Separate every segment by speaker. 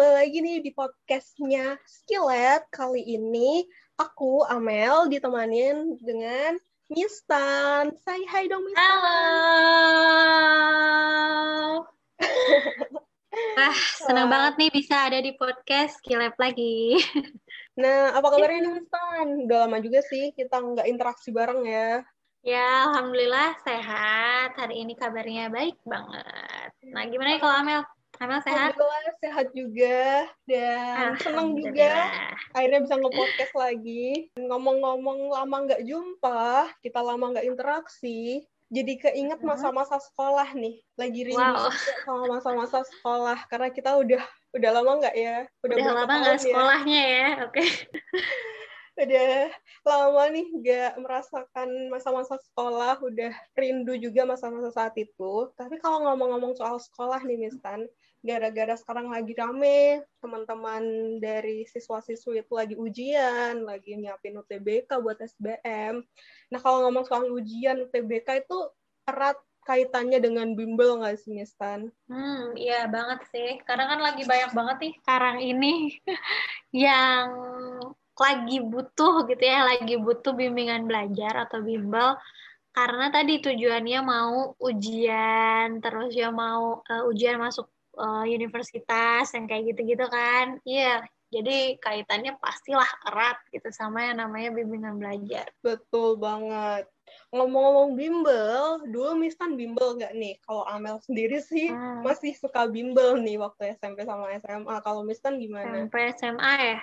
Speaker 1: Kembali lagi nih di podcastnya Skillet. Kali ini aku, Amel, ditemanin dengan Mistan. Say hai dong, Mistan.
Speaker 2: Halo. Wah, senang banget nih bisa ada di podcast Skillet lagi.
Speaker 1: Nah, apa kabarnya nih, Mistan? Udah lama juga sih kita nggak interaksi bareng ya.
Speaker 2: Ya, Alhamdulillah sehat. Hari ini kabarnya baik banget. Nah, gimana nih kalau Amel? Amel sehat?
Speaker 1: Alhamdulillah sehat juga dan senang juga akhirnya bisa nge-podcast lagi. Ngomong-ngomong lama nggak jumpa, kita lama nggak interaksi, jadi keinget masa-masa sekolah nih. Lagi rindu
Speaker 2: Wow.
Speaker 1: sama masa-masa sekolah karena kita udah udah lama nggak ya?
Speaker 2: Udah
Speaker 1: berapa
Speaker 2: lama nggak
Speaker 1: ya?
Speaker 2: sekolahnya ya? Oke.
Speaker 1: Udah lama nih nggak merasakan masa-masa sekolah, udah rindu juga masa-masa saat itu. Tapi kalau ngomong-ngomong soal sekolah nih, Mistan, gara-gara sekarang lagi rame, teman-teman dari siswa-siswi itu lagi ujian, lagi nyiapin UTBK buat SBM. Nah, kalau ngomong soal ujian UTBK itu erat kaitannya dengan bimbel nggak sih, Mistan?
Speaker 2: Hmm, iya banget sih. Karena kan lagi banyak banget nih sekarang ini yang lagi butuh gitu ya, lagi butuh bimbingan belajar atau bimbel karena tadi tujuannya mau ujian, terus ya mau eh, ujian masuk eh, universitas yang kayak gitu-gitu kan. Iya, jadi kaitannya pastilah erat gitu sama yang namanya bimbingan belajar.
Speaker 1: Betul banget. Ngomong-ngomong bimbel, dulu Mistan bimbel nggak nih? Kalau Amel sendiri sih
Speaker 2: Hmm.
Speaker 1: masih suka bimbel nih waktu SMP sama SMA. Kalau Mistan gimana?
Speaker 2: Sampai SMA ya.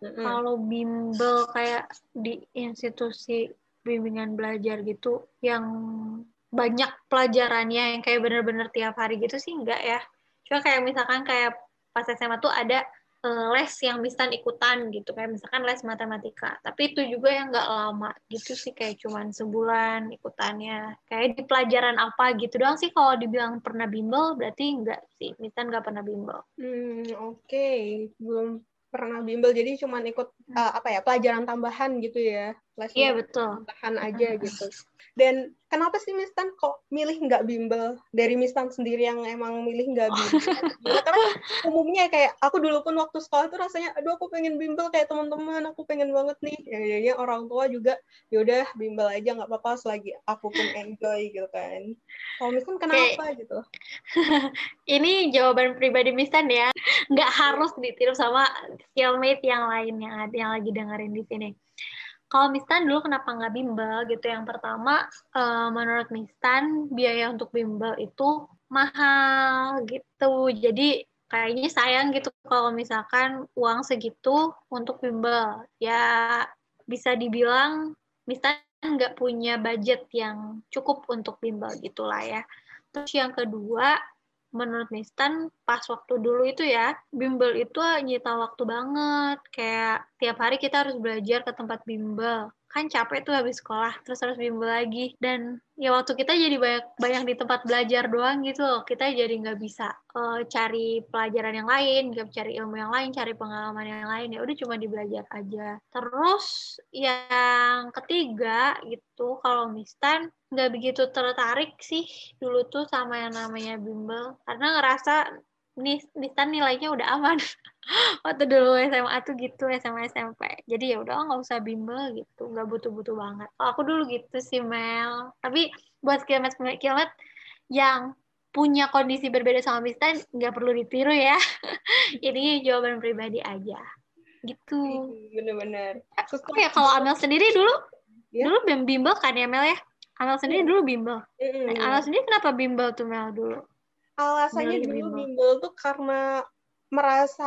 Speaker 1: Mm-mm.
Speaker 2: kalau bimbel kayak di institusi bimbingan belajar gitu yang banyak pelajarannya yang kayak bener-bener tiap hari gitu sih enggak ya cuma kayak misalkan kayak pas SMA tuh ada eh, les yang bisa ikutan gitu. Kayak misalkan les matematika. Tapi itu juga yang nggak lama gitu sih kayak cuman sebulan ikutannya. Kayak di pelajaran apa gitu doang sih. Kalau dibilang pernah bimbel berarti enggak sih. Misalkan nggak pernah bimbel.
Speaker 1: Hmm, oke. Belum pernah bimbel, jadi cuma ikut uh, apa ya pelajaran tambahan gitu ya, les
Speaker 2: iya betul
Speaker 1: tambahan aja gitu. Dan kenapa sih Mistan kok milih nggak bimbel? Dari Mistan sendiri yang emang milih nggak bimbel? Gimana? Karena umumnya kayak aku dulu pun waktu sekolah tuh rasanya, aduh aku pengen bimbel kayak teman-teman, aku pengen banget nih. Ya, jadinya orang tua juga, yaudah bimbel aja nggak apa-apa selagi aku pun enjoy gitu kan. Kalau Mistan kenapa gitu?
Speaker 2: ini jawaban pribadi Mistan ya nggak harus ditiru sama skillmate yang lain yang ada yang lagi dengerin di sini kalau Mistan dulu kenapa nggak bimbel gitu? Yang pertama eh, menurut Mistan biaya untuk bimbel itu mahal gitu. Jadi kayaknya sayang gitu kalau misalkan uang segitu untuk bimbel. Ya bisa dibilang Mistan nggak punya budget yang cukup untuk bimbel gitulah ya. Terus yang kedua, menurut Mistan, pas waktu dulu itu ya, bimbel itu nyita waktu banget. Kayak tiap hari kita harus belajar ke tempat bimbel. Kan capek tuh habis sekolah, terus harus bimbel lagi. Dan ya waktu kita jadi banyak banyak di tempat belajar doang gitu loh. Kita jadi nggak bisa eh, cari pelajaran yang lain, nggak cari ilmu yang lain, cari pengalaman yang lain. Ya udah cuma di belajar aja. Terus yang ketiga gitu, kalau Mistan nggak begitu tertarik sih dulu tuh sama yang namanya bimbel karena ngerasa nih Nistan nilainya udah aman waktu dulu SMA tuh gitu SMA SMP jadi ya udah nggak usah bimbel gitu nggak butuh-butuh banget kalau aku dulu gitu sih Mel tapi buat kilmet yang punya kondisi berbeda sama Mistan nggak perlu ditiru ya ini jawaban pribadi aja gitu
Speaker 1: Bener-bener.
Speaker 2: Oke ya kalau Amel sendiri dulu
Speaker 1: Ya.
Speaker 2: dulu bim- bimbel kan ya Mel ya Amel sendiri
Speaker 1: Iya.
Speaker 2: dulu bimbel
Speaker 1: Mm-mm.
Speaker 2: Nah, Amel sendiri kenapa bimbel tuh Mel dulu
Speaker 1: Alasannya dulu
Speaker 2: bimbel.
Speaker 1: bimbel tuh karena merasa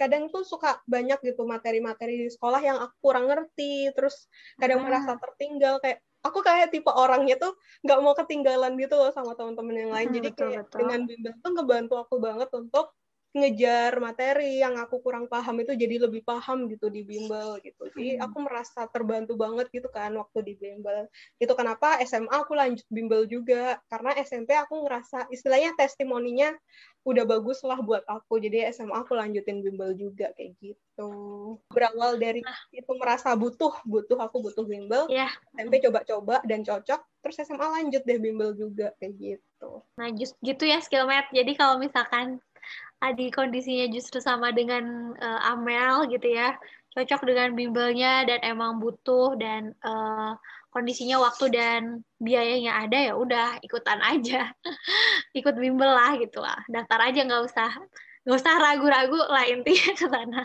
Speaker 1: kadang tuh suka banyak gitu materi-materi di sekolah yang aku kurang ngerti, terus kadang
Speaker 2: Hmm.
Speaker 1: merasa tertinggal kayak aku kayak tipe orangnya tuh nggak mau ketinggalan gitu loh sama teman-teman yang lain.
Speaker 2: Hmm,
Speaker 1: Jadi
Speaker 2: betul,
Speaker 1: kayak
Speaker 2: betul.
Speaker 1: dengan bimbel tuh ngebantu aku banget untuk ngejar materi yang aku kurang paham itu jadi lebih paham gitu di bimbel gitu. Jadi
Speaker 2: Hmm.
Speaker 1: aku merasa terbantu banget gitu kan waktu di bimbel. Itu kenapa SMA aku lanjut bimbel juga karena SMP aku ngerasa istilahnya testimoninya udah bagus lah buat aku. Jadi SMA aku lanjutin bimbel juga kayak gitu. Berawal dari itu merasa butuh, butuh aku butuh bimbel.
Speaker 2: ya
Speaker 1: SMP coba-coba dan cocok, terus SMA lanjut deh bimbel juga kayak gitu.
Speaker 2: nah just gitu ya skillmat jadi kalau misalkan Adi kondisinya justru sama dengan uh, Amel gitu ya, cocok dengan bimbelnya dan emang butuh dan uh, kondisinya waktu dan biayanya ada ya udah ikutan aja, ikut bimbel lah gitu lah, daftar aja nggak usah nggak usah ragu-ragu lah intinya ke sana.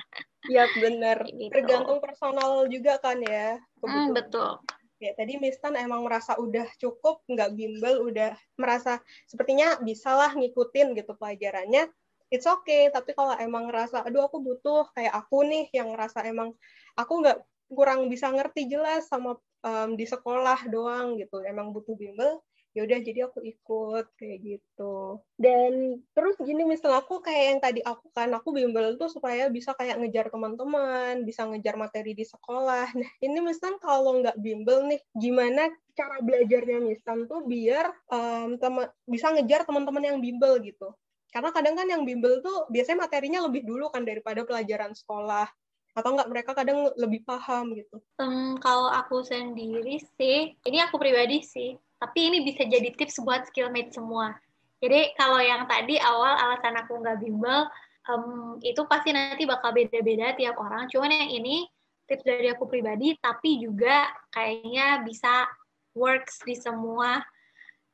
Speaker 1: Iya benar, gitu. tergantung personal juga kan ya.
Speaker 2: Hmm, betul
Speaker 1: ya tadi Mistan emang merasa udah cukup nggak bimbel udah merasa sepertinya bisalah ngikutin gitu pelajarannya it's okay. Tapi kalau emang ngerasa aduh aku butuh kayak aku nih yang ngerasa emang aku nggak kurang bisa ngerti jelas sama um, di sekolah doang gitu. Emang butuh bimbel ya udah jadi aku ikut kayak gitu. Dan terus gini misal aku kayak yang tadi aku kan aku bimbel tuh supaya bisa kayak ngejar teman-teman bisa ngejar materi di sekolah. Nah ini misal kalau nggak bimbel nih gimana cara belajarnya misal tuh biar um, bisa ngejar teman-teman yang bimbel gitu karena kadang kan yang bimbel tuh biasanya materinya lebih dulu kan daripada pelajaran sekolah atau enggak mereka kadang lebih paham gitu?
Speaker 2: Um, kalau aku sendiri sih, ini aku pribadi sih, tapi ini bisa jadi tips buat skillmate semua. Jadi kalau yang tadi awal alasan aku nggak bimbel, um, itu pasti nanti bakal beda-beda tiap orang. Cuman yang ini tips dari aku pribadi, tapi juga kayaknya bisa works di semua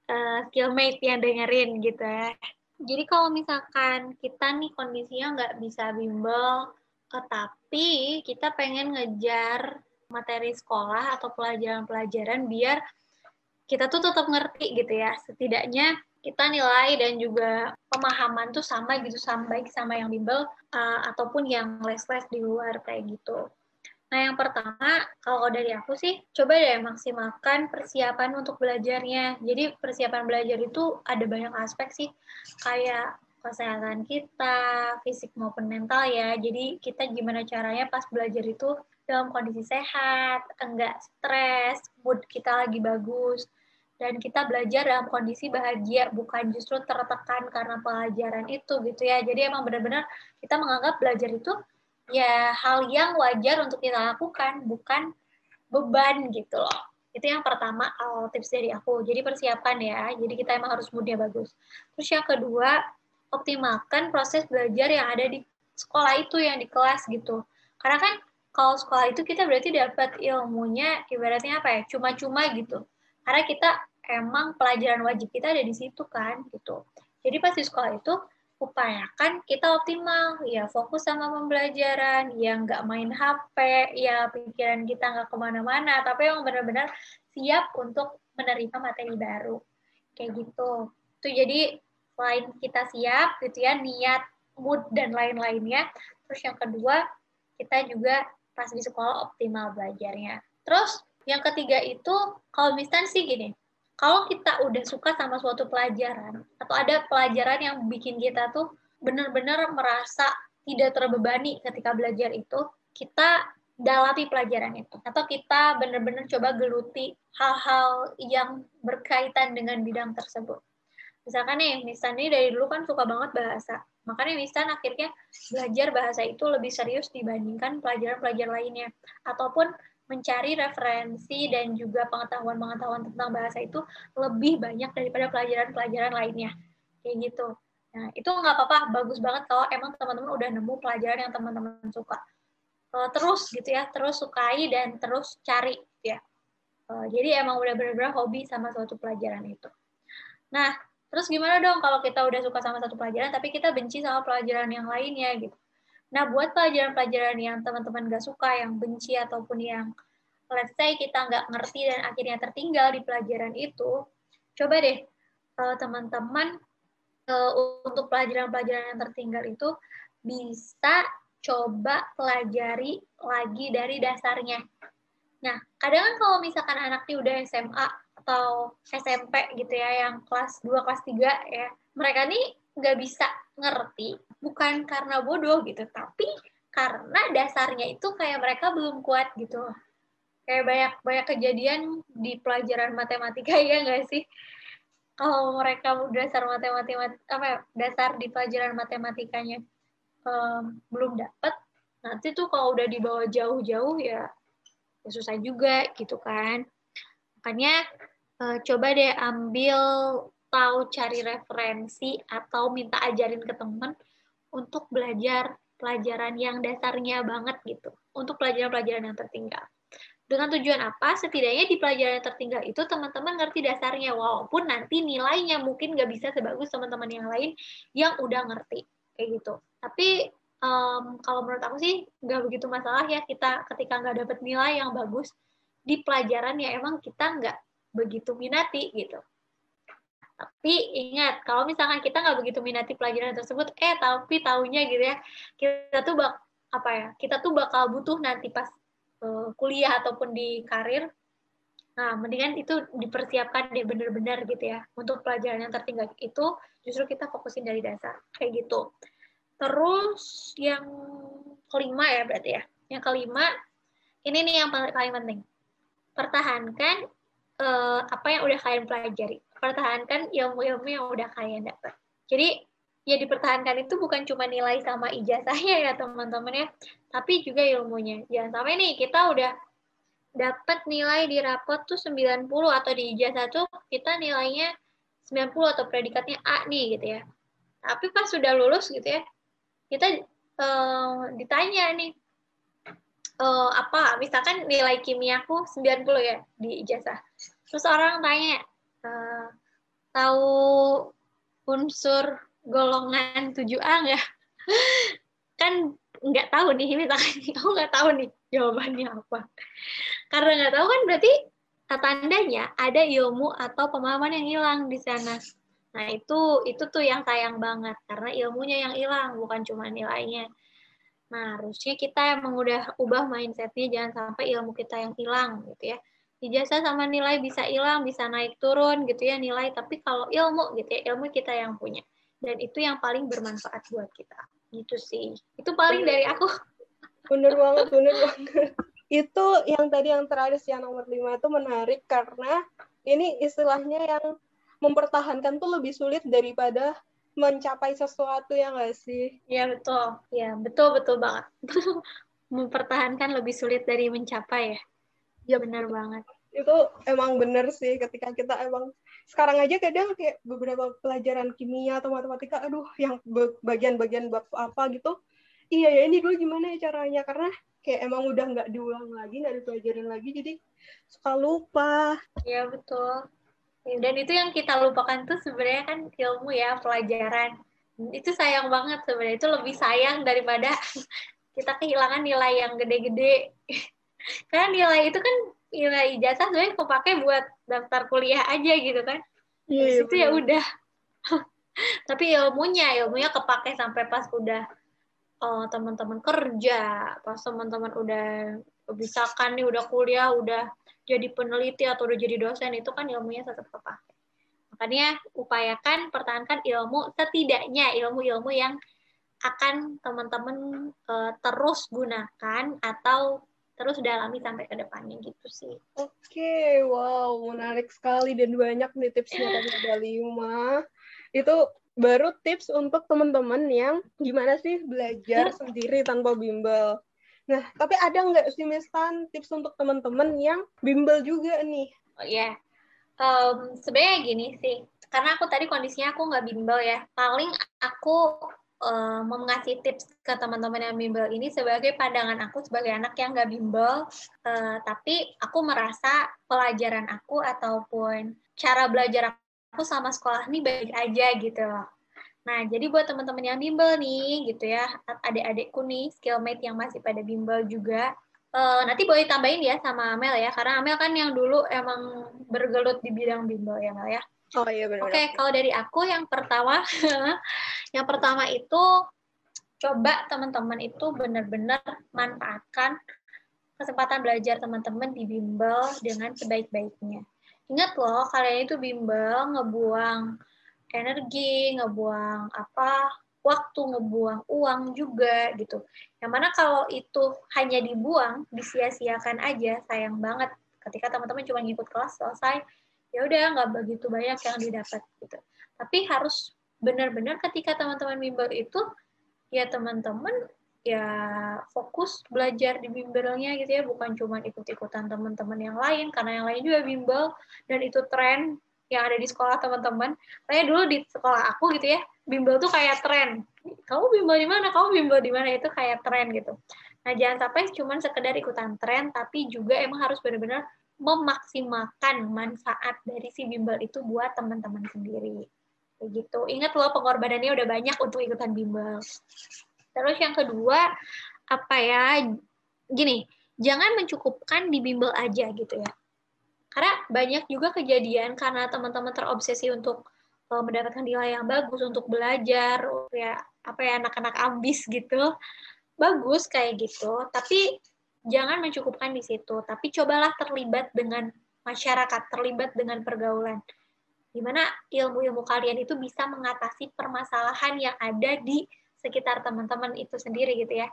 Speaker 2: uh, skillmate yang dengerin gitu ya. Jadi kalau misalkan kita nih kondisinya nggak bisa bimbel, tetapi kita pengen ngejar materi sekolah atau pelajaran-pelajaran biar kita tuh tetap ngerti gitu ya setidaknya kita nilai dan juga pemahaman tuh sama gitu sama baik sama yang bimbel uh, ataupun yang les-les di luar kayak gitu. Nah yang pertama kalau dari aku sih coba deh maksimalkan persiapan untuk belajarnya. Jadi persiapan belajar itu ada banyak aspek sih kayak kesehatan kita, fisik maupun mental ya. Jadi kita gimana caranya pas belajar itu dalam kondisi sehat, enggak stres, mood kita lagi bagus dan kita belajar dalam kondisi bahagia bukan justru tertekan karena pelajaran itu gitu ya jadi emang benar-benar kita menganggap belajar itu ya hal yang wajar untuk kita lakukan bukan beban gitu loh. Itu yang pertama kalau tips dari aku. Jadi persiapan ya. Jadi kita emang harus moodnya bagus. Terus yang kedua optimalkan proses belajar yang ada di sekolah itu yang di kelas gitu. Karena kan kalau sekolah itu kita berarti dapat ilmunya ibaratnya apa ya cuma-cuma gitu. Karena kita emang pelajaran wajib kita ada di situ kan gitu. Jadi pas di sekolah itu upayakan kita optimal, ya fokus sama pembelajaran, ya nggak main HP, ya pikiran kita nggak ke mana-mana, tapi yang benar-benar siap untuk menerima materi baru. Kayak gitu. Itu jadi selain kita siap gitu ya, niat, mood, dan lain-lainnya. Terus yang kedua, kita juga pas di sekolah optimal belajarnya. Terus yang ketiga itu, kalau misalnya sih gini, kalau kita udah suka sama suatu pelajaran atau ada pelajaran yang bikin kita tuh benar-benar merasa tidak terbebani ketika belajar itu, kita dalami pelajaran itu atau kita benar-benar coba geluti hal-hal yang berkaitan dengan bidang tersebut. Misalkan nih, Misan ini dari dulu kan suka banget bahasa. Makanya Misan akhirnya belajar bahasa itu lebih serius dibandingkan pelajaran-pelajaran lainnya. Ataupun mencari referensi dan juga pengetahuan-pengetahuan tentang bahasa itu lebih banyak daripada pelajaran-pelajaran lainnya. Kayak gitu. Nah, itu nggak apa-apa, bagus banget kalau emang teman-teman udah nemu pelajaran yang teman-teman suka. Uh, terus gitu ya, terus sukai dan terus cari ya. Uh, jadi emang udah benar-benar hobi sama suatu pelajaran itu. Nah, terus gimana dong kalau kita udah suka sama satu pelajaran tapi kita benci sama pelajaran yang lainnya gitu. Nah, buat pelajaran-pelajaran yang teman-teman gak suka, yang benci, ataupun yang let's say kita nggak ngerti dan akhirnya tertinggal di pelajaran itu, coba deh uh, teman-teman uh, untuk pelajaran-pelajaran yang tertinggal itu bisa coba pelajari lagi dari dasarnya. Nah, kadang kan kalau misalkan anak ini udah SMA atau SMP gitu ya, yang kelas 2, kelas 3 ya, mereka nih nggak bisa ngerti bukan karena bodoh gitu tapi karena dasarnya itu kayak mereka belum kuat gitu. Kayak banyak banyak kejadian di pelajaran matematika ya nggak sih? Kalau mereka dasar matematika apa ya, dasar di pelajaran matematikanya um, belum dapat nanti tuh kalau udah dibawa jauh-jauh ya, ya susah juga gitu kan. Makanya uh, coba deh ambil tahu cari referensi atau minta ajarin ke teman untuk belajar pelajaran yang dasarnya banget gitu, untuk pelajaran-pelajaran yang tertinggal. Dengan tujuan apa? Setidaknya di pelajaran yang tertinggal itu teman-teman ngerti dasarnya, walaupun nanti nilainya mungkin nggak bisa sebagus teman-teman yang lain yang udah ngerti, kayak gitu. Tapi um, kalau menurut aku sih nggak begitu masalah ya kita ketika nggak dapet nilai yang bagus di pelajaran ya emang kita nggak begitu minati gitu. Tapi ingat, kalau misalkan kita nggak begitu minati pelajaran tersebut, eh tapi tahunya gitu ya, kita tuh bak apa ya, kita tuh bakal butuh nanti pas uh, kuliah ataupun di karir. Nah, mendingan itu dipersiapkan deh benar-benar gitu ya. Untuk pelajaran yang tertinggal itu justru kita fokusin dari dasar kayak gitu. Terus yang kelima ya berarti ya. Yang kelima ini nih yang paling penting. Pertahankan uh, apa yang udah kalian pelajari pertahankan ilmu-ilmu yang udah kalian dapat. Jadi ya dipertahankan itu bukan cuma nilai sama ijazahnya ya teman-teman ya, tapi juga ilmunya. Jangan sampai nih kita udah dapat nilai di rapot tuh 90 atau di ijazah tuh kita nilainya 90 atau predikatnya A nih gitu ya. Tapi pas sudah lulus gitu ya, kita uh, ditanya nih, uh, apa misalkan nilai kimiaku 90 ya di ijazah. Terus orang tanya, tahu unsur golongan 7A nggak? kan nggak tahu nih, misalkan aku nggak tahu nih jawabannya apa. Karena nggak tahu kan berarti tandanya ada ilmu atau pemahaman yang hilang di sana. Nah, itu itu tuh yang sayang banget karena ilmunya yang hilang, bukan cuma nilainya. Nah, harusnya kita emang udah ubah mindsetnya jangan sampai ilmu kita yang hilang gitu ya ijazah sama nilai bisa hilang, bisa naik turun gitu ya nilai, tapi kalau ilmu gitu ya, ilmu kita yang punya. Dan itu yang paling bermanfaat buat kita. Gitu sih. Itu paling dari aku.
Speaker 1: Bener banget, bener banget. Itu yang tadi yang terakhir sih yang nomor lima itu menarik karena ini istilahnya yang mempertahankan tuh lebih sulit daripada mencapai sesuatu ya nggak sih?
Speaker 2: Iya betul, ya betul betul banget. mempertahankan lebih sulit dari mencapai ya
Speaker 1: ya benar banget. Itu emang bener sih ketika kita emang sekarang aja kadang kayak beberapa pelajaran kimia atau matematika aduh yang bagian-bagian bab apa gitu. Iya ya ini gue gimana ya caranya? Karena kayak emang udah nggak diulang lagi nggak dipelajarin lagi jadi suka lupa.
Speaker 2: Iya betul. Dan itu yang kita lupakan tuh sebenarnya kan ilmu ya pelajaran. Itu sayang banget sebenarnya. Itu lebih sayang daripada kita kehilangan nilai yang gede-gede karena nilai itu kan nilai ijazah sebenarnya kepake buat daftar kuliah aja gitu kan. Yeah, itu ya udah. Tapi ilmunya ilmunya kepake sampai pas udah uh, teman-teman kerja pas teman-teman udah misalkan nih udah kuliah udah jadi peneliti atau udah jadi dosen itu kan ilmunya tetap kepake. Makanya upayakan pertahankan ilmu setidaknya ilmu-ilmu yang akan teman-teman uh, terus gunakan atau terus dalami sampai ke depannya gitu sih.
Speaker 1: Oke, okay, wow, menarik sekali dan banyak nih tipsnya tadi ada lima. Itu baru tips untuk teman-teman yang gimana sih belajar sendiri tanpa bimbel. Nah, tapi ada nggak sih Mistan tips untuk teman-teman yang bimbel juga nih?
Speaker 2: Oh iya, yeah. um, sebenarnya gini sih, karena aku tadi kondisinya aku nggak bimbel ya. Paling aku uh, tips ke teman-teman yang bimbel ini sebagai pandangan aku sebagai anak yang gak bimbel, uh, tapi aku merasa pelajaran aku ataupun cara belajar aku sama sekolah ini baik aja gitu loh. Nah, jadi buat teman-teman yang bimbel nih, gitu ya, adik-adikku nih, skillmate yang masih pada bimbel juga, uh, nanti boleh tambahin ya sama Amel ya, karena Amel kan yang dulu emang bergelut di bidang bimbel ya, Amel ya.
Speaker 1: Oh iya benar.
Speaker 2: Oke, okay, kalau dari aku yang pertama, yang pertama itu coba teman-teman itu benar-benar manfaatkan kesempatan belajar teman-teman di bimbel dengan sebaik-baiknya. Ingat loh, kalian itu bimbel ngebuang energi, ngebuang apa, waktu, ngebuang uang juga gitu. Yang mana kalau itu hanya dibuang, disia-siakan aja, sayang banget. Ketika teman-teman cuma ngikut kelas selesai, ya udah nggak begitu banyak yang didapat gitu tapi harus benar-benar ketika teman-teman bimbel itu ya teman-teman ya fokus belajar di bimbelnya gitu ya bukan cuma ikut-ikutan teman-teman yang lain karena yang lain juga bimbel dan itu tren yang ada di sekolah teman-teman. Kayak dulu di sekolah aku gitu ya, bimbel tuh kayak tren. Kamu bimbel di mana? Kamu bimbel di mana? Itu kayak tren gitu. Nah, jangan sampai cuma sekedar ikutan tren, tapi juga emang harus benar-benar memaksimalkan manfaat dari si bimbel itu buat teman-teman sendiri. Begitu. Ingat loh pengorbanannya udah banyak untuk ikutan bimbel. Terus yang kedua, apa ya? Gini, jangan mencukupkan di bimbel aja gitu ya karena banyak juga kejadian karena teman-teman terobsesi untuk uh, mendapatkan nilai yang bagus untuk belajar, ya apa ya anak-anak ambis gitu. Bagus kayak gitu, tapi jangan mencukupkan di situ, tapi cobalah terlibat dengan masyarakat, terlibat dengan pergaulan. Di mana ilmu-ilmu kalian itu bisa mengatasi permasalahan yang ada di sekitar teman-teman itu sendiri gitu ya.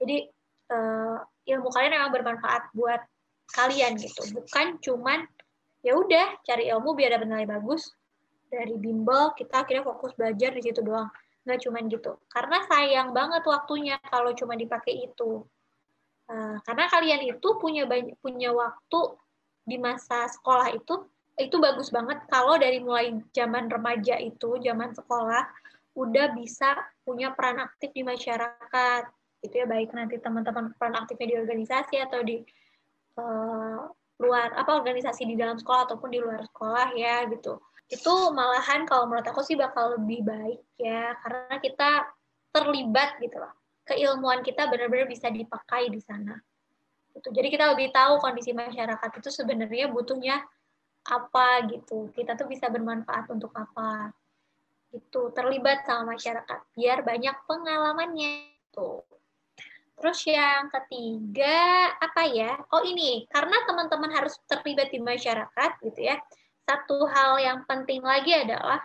Speaker 2: Jadi uh, ilmu kalian memang bermanfaat buat kalian gitu. Bukan cuman ya udah cari ilmu biar dapat nilai bagus. Dari bimbel kita akhirnya fokus belajar di situ doang. Nggak cuman gitu. Karena sayang banget waktunya kalau cuma dipakai itu uh, karena kalian itu punya banyak punya waktu di masa sekolah itu itu bagus banget kalau dari mulai zaman remaja itu zaman sekolah udah bisa punya peran aktif di masyarakat itu ya. Baik nanti teman-teman peran aktifnya di organisasi atau di uh, luar apa organisasi di dalam sekolah ataupun di luar sekolah ya gitu. Itu malahan kalau menurut aku sih bakal lebih baik ya karena kita terlibat gitu loh keilmuan kita benar-benar bisa dipakai di sana. Gitu. Jadi kita lebih tahu kondisi masyarakat itu sebenarnya butuhnya apa gitu. Kita tuh bisa bermanfaat untuk apa gitu. Terlibat sama masyarakat biar banyak pengalamannya. Tuh Terus yang ketiga apa ya? Oh ini. Karena teman-teman harus terlibat di masyarakat gitu ya. Satu hal yang penting lagi adalah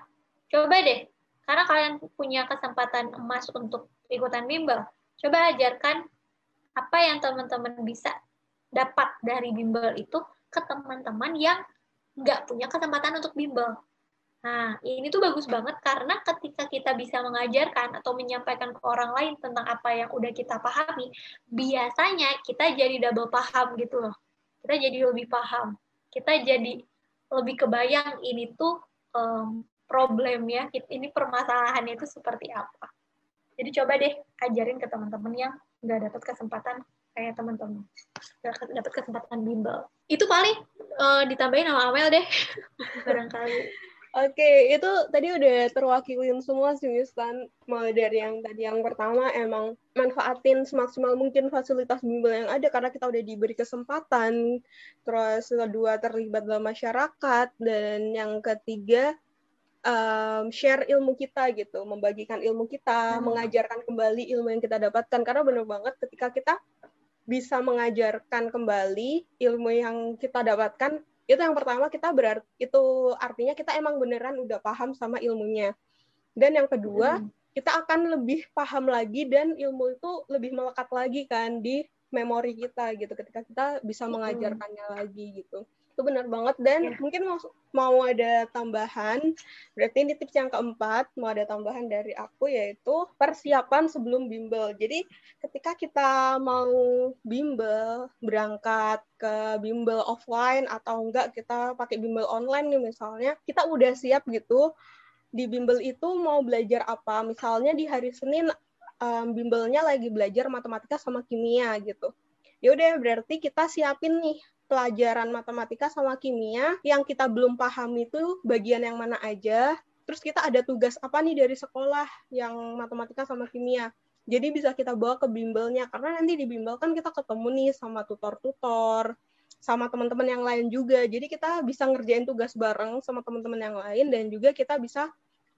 Speaker 2: coba deh. Karena kalian punya kesempatan emas untuk ikutan bimbel. Coba ajarkan apa yang teman-teman bisa dapat dari bimbel itu ke teman-teman yang nggak punya kesempatan untuk bimbel. Nah, ini tuh bagus banget karena ketika kita bisa mengajarkan atau menyampaikan ke orang lain tentang apa yang udah kita pahami, biasanya kita jadi double paham gitu loh. Kita jadi lebih paham. Kita jadi lebih kebayang ini tuh um, problemnya, ini permasalahannya itu seperti apa. Jadi coba deh ajarin ke teman-teman yang nggak dapat kesempatan kayak teman-teman nggak dapat kesempatan bimbel. Itu paling uh, ditambahin sama Amel deh barangkali.
Speaker 1: Oke, itu tadi udah terwakilin semua sih, Mistan. Mulai dari yang tadi yang pertama, emang manfaatin semaksimal mungkin fasilitas bimbel yang ada karena kita udah diberi kesempatan. Terus kedua, terlibat dalam masyarakat. Dan yang ketiga, um, share ilmu kita gitu, membagikan ilmu kita, hmm. mengajarkan kembali ilmu yang kita dapatkan. Karena benar banget ketika kita bisa mengajarkan kembali ilmu yang kita dapatkan, itu yang pertama kita berarti itu artinya kita emang beneran udah paham sama ilmunya dan yang kedua hmm. kita akan lebih paham lagi dan ilmu itu lebih melekat lagi kan di memori kita gitu ketika kita bisa mengajarkannya hmm. lagi gitu itu benar banget. Dan yeah. mungkin mau mau ada tambahan berarti ini tips yang keempat mau ada tambahan dari aku yaitu persiapan sebelum bimbel. Jadi ketika kita mau bimbel berangkat ke bimbel offline atau enggak kita pakai bimbel online nih misalnya kita udah siap gitu di bimbel itu mau belajar apa? Misalnya di hari Senin um, bimbelnya lagi belajar matematika sama kimia gitu. Ya udah berarti kita siapin nih pelajaran matematika sama kimia yang kita belum paham itu bagian yang mana aja. Terus kita ada tugas apa nih dari sekolah yang matematika sama kimia. Jadi bisa kita bawa ke bimbelnya karena nanti di bimbel kan kita ketemu nih sama tutor-tutor, sama teman-teman yang lain juga. Jadi kita bisa ngerjain tugas bareng sama teman-teman yang lain dan juga kita bisa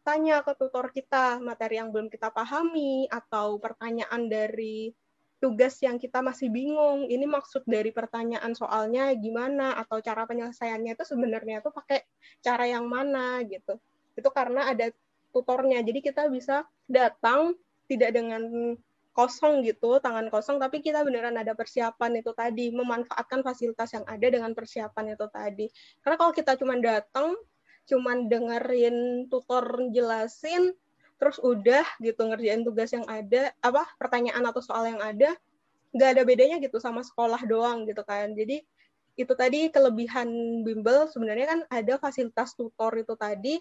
Speaker 1: tanya ke tutor kita materi yang belum kita pahami atau pertanyaan dari tugas yang kita masih bingung. Ini maksud dari pertanyaan soalnya gimana atau cara penyelesaiannya itu sebenarnya itu pakai cara yang mana gitu. Itu karena ada tutornya. Jadi kita bisa datang tidak dengan kosong gitu tangan kosong tapi kita beneran ada persiapan itu tadi memanfaatkan fasilitas yang ada dengan persiapan itu tadi. Karena kalau kita cuma datang cuma dengerin tutor jelasin terus udah gitu ngerjain tugas yang ada apa pertanyaan atau soal yang ada nggak ada bedanya gitu sama sekolah doang gitu kan. Jadi itu tadi kelebihan bimbel sebenarnya kan ada fasilitas tutor itu tadi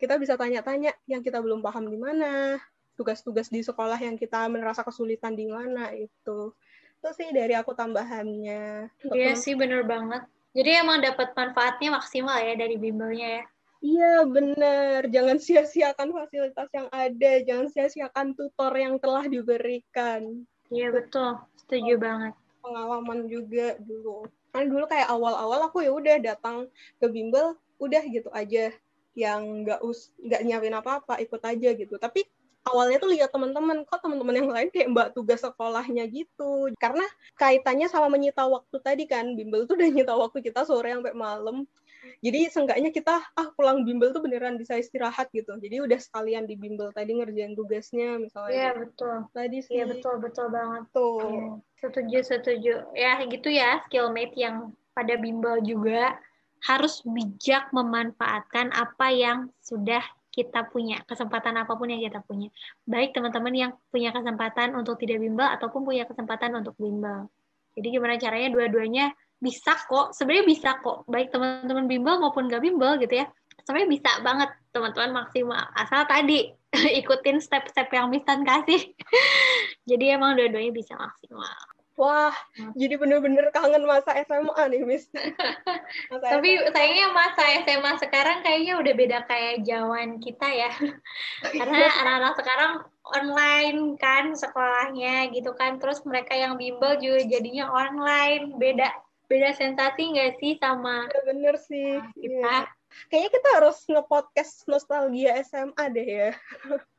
Speaker 1: kita bisa tanya-tanya yang kita belum paham di mana tugas-tugas di sekolah yang kita merasa kesulitan di mana itu. Itu sih dari aku tambahannya.
Speaker 2: Iya sih bener banget. Jadi emang dapat manfaatnya maksimal ya dari bimbelnya ya
Speaker 1: Iya benar, jangan sia-siakan fasilitas yang ada, jangan sia-siakan tutor yang telah diberikan.
Speaker 2: Iya betul, setuju oh, banget.
Speaker 1: Pengalaman juga dulu. Kan dulu kayak awal-awal aku ya udah datang ke bimbel, udah gitu aja, yang nggak us nggak nyiapin apa-apa, ikut aja gitu. Tapi awalnya tuh lihat teman-teman kok teman-teman yang lain kayak mbak tugas sekolahnya gitu karena kaitannya sama menyita waktu tadi kan bimbel tuh udah nyita waktu kita sore sampai malam jadi seenggaknya kita ah pulang bimbel tuh beneran bisa istirahat gitu. Jadi udah sekalian di bimbel tadi ngerjain tugasnya misalnya.
Speaker 2: Iya betul.
Speaker 1: Tadi
Speaker 2: sih. Iya betul betul banget.
Speaker 1: Tuh.
Speaker 2: Ya, setuju setuju. Ya gitu ya skillmate yang pada bimbel juga. Harus bijak memanfaatkan apa yang sudah kita punya, kesempatan apa pun yang kita punya. Baik teman-teman yang punya kesempatan untuk tidak bimbel ataupun punya kesempatan untuk bimbel. Jadi gimana caranya? Dua-duanya bisa kok, sebenarnya bisa kok, baik teman-teman bimbel maupun gak bimbel gitu ya. Sebenarnya bisa banget teman-teman maksimal. Asal tadi ikutin step-step yang Mistan kasih. Jadi emang dua-duanya bisa maksimal.
Speaker 1: Wah, hmm. jadi bener-bener kangen masa SMA nih, Miss.
Speaker 2: Tapi SMA. sayangnya masa SMA sekarang kayaknya udah beda kayak jawan kita ya. Karena anak-anak sekarang online kan sekolahnya gitu kan. Terus mereka yang bimbel juga jadinya online. Beda beda sensasi nggak sih sama
Speaker 1: ya, bener sih kita? Yeah kayaknya kita harus nge-podcast nostalgia SMA deh ya.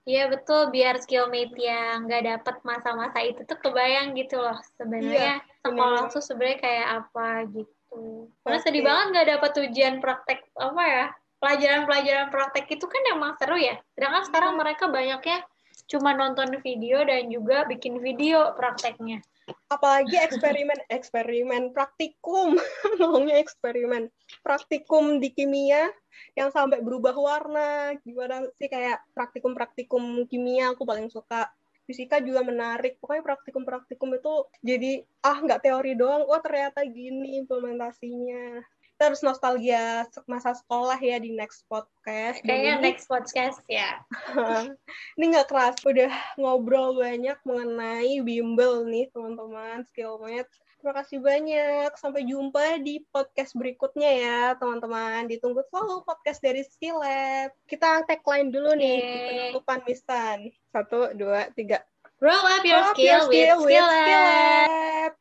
Speaker 2: Iya betul, biar skillmate yang nggak dapet masa-masa itu tuh kebayang gitu loh. Sebenarnya iya, sekolah tuh sebenarnya kayak apa gitu. Karena sedih banget nggak dapet ujian praktek apa ya, pelajaran-pelajaran praktek itu kan emang seru ya. Sedangkan sekarang mereka banyaknya cuma nonton video dan juga bikin video prakteknya
Speaker 1: apalagi eksperimen eksperimen praktikum. Ngomongnya eksperimen. Praktikum di kimia yang sampai berubah warna. Gimana sih kayak praktikum-praktikum kimia aku paling suka. Fisika juga menarik. Pokoknya praktikum-praktikum itu jadi ah nggak teori doang. Oh ternyata gini implementasinya kita harus nostalgia masa sekolah ya di next podcast.
Speaker 2: Kayaknya next podcast ya.
Speaker 1: ini nggak keras, udah ngobrol banyak mengenai bimbel nih teman-teman, skillmate. Terima kasih banyak. Sampai jumpa di podcast berikutnya ya, teman-teman. Ditunggu selalu podcast dari Skill Lab. Kita tagline dulu nih okay. penutupan Mistan. Satu, dua, tiga.
Speaker 2: Roll up your, Roll skill, up your skill with Skill Lab.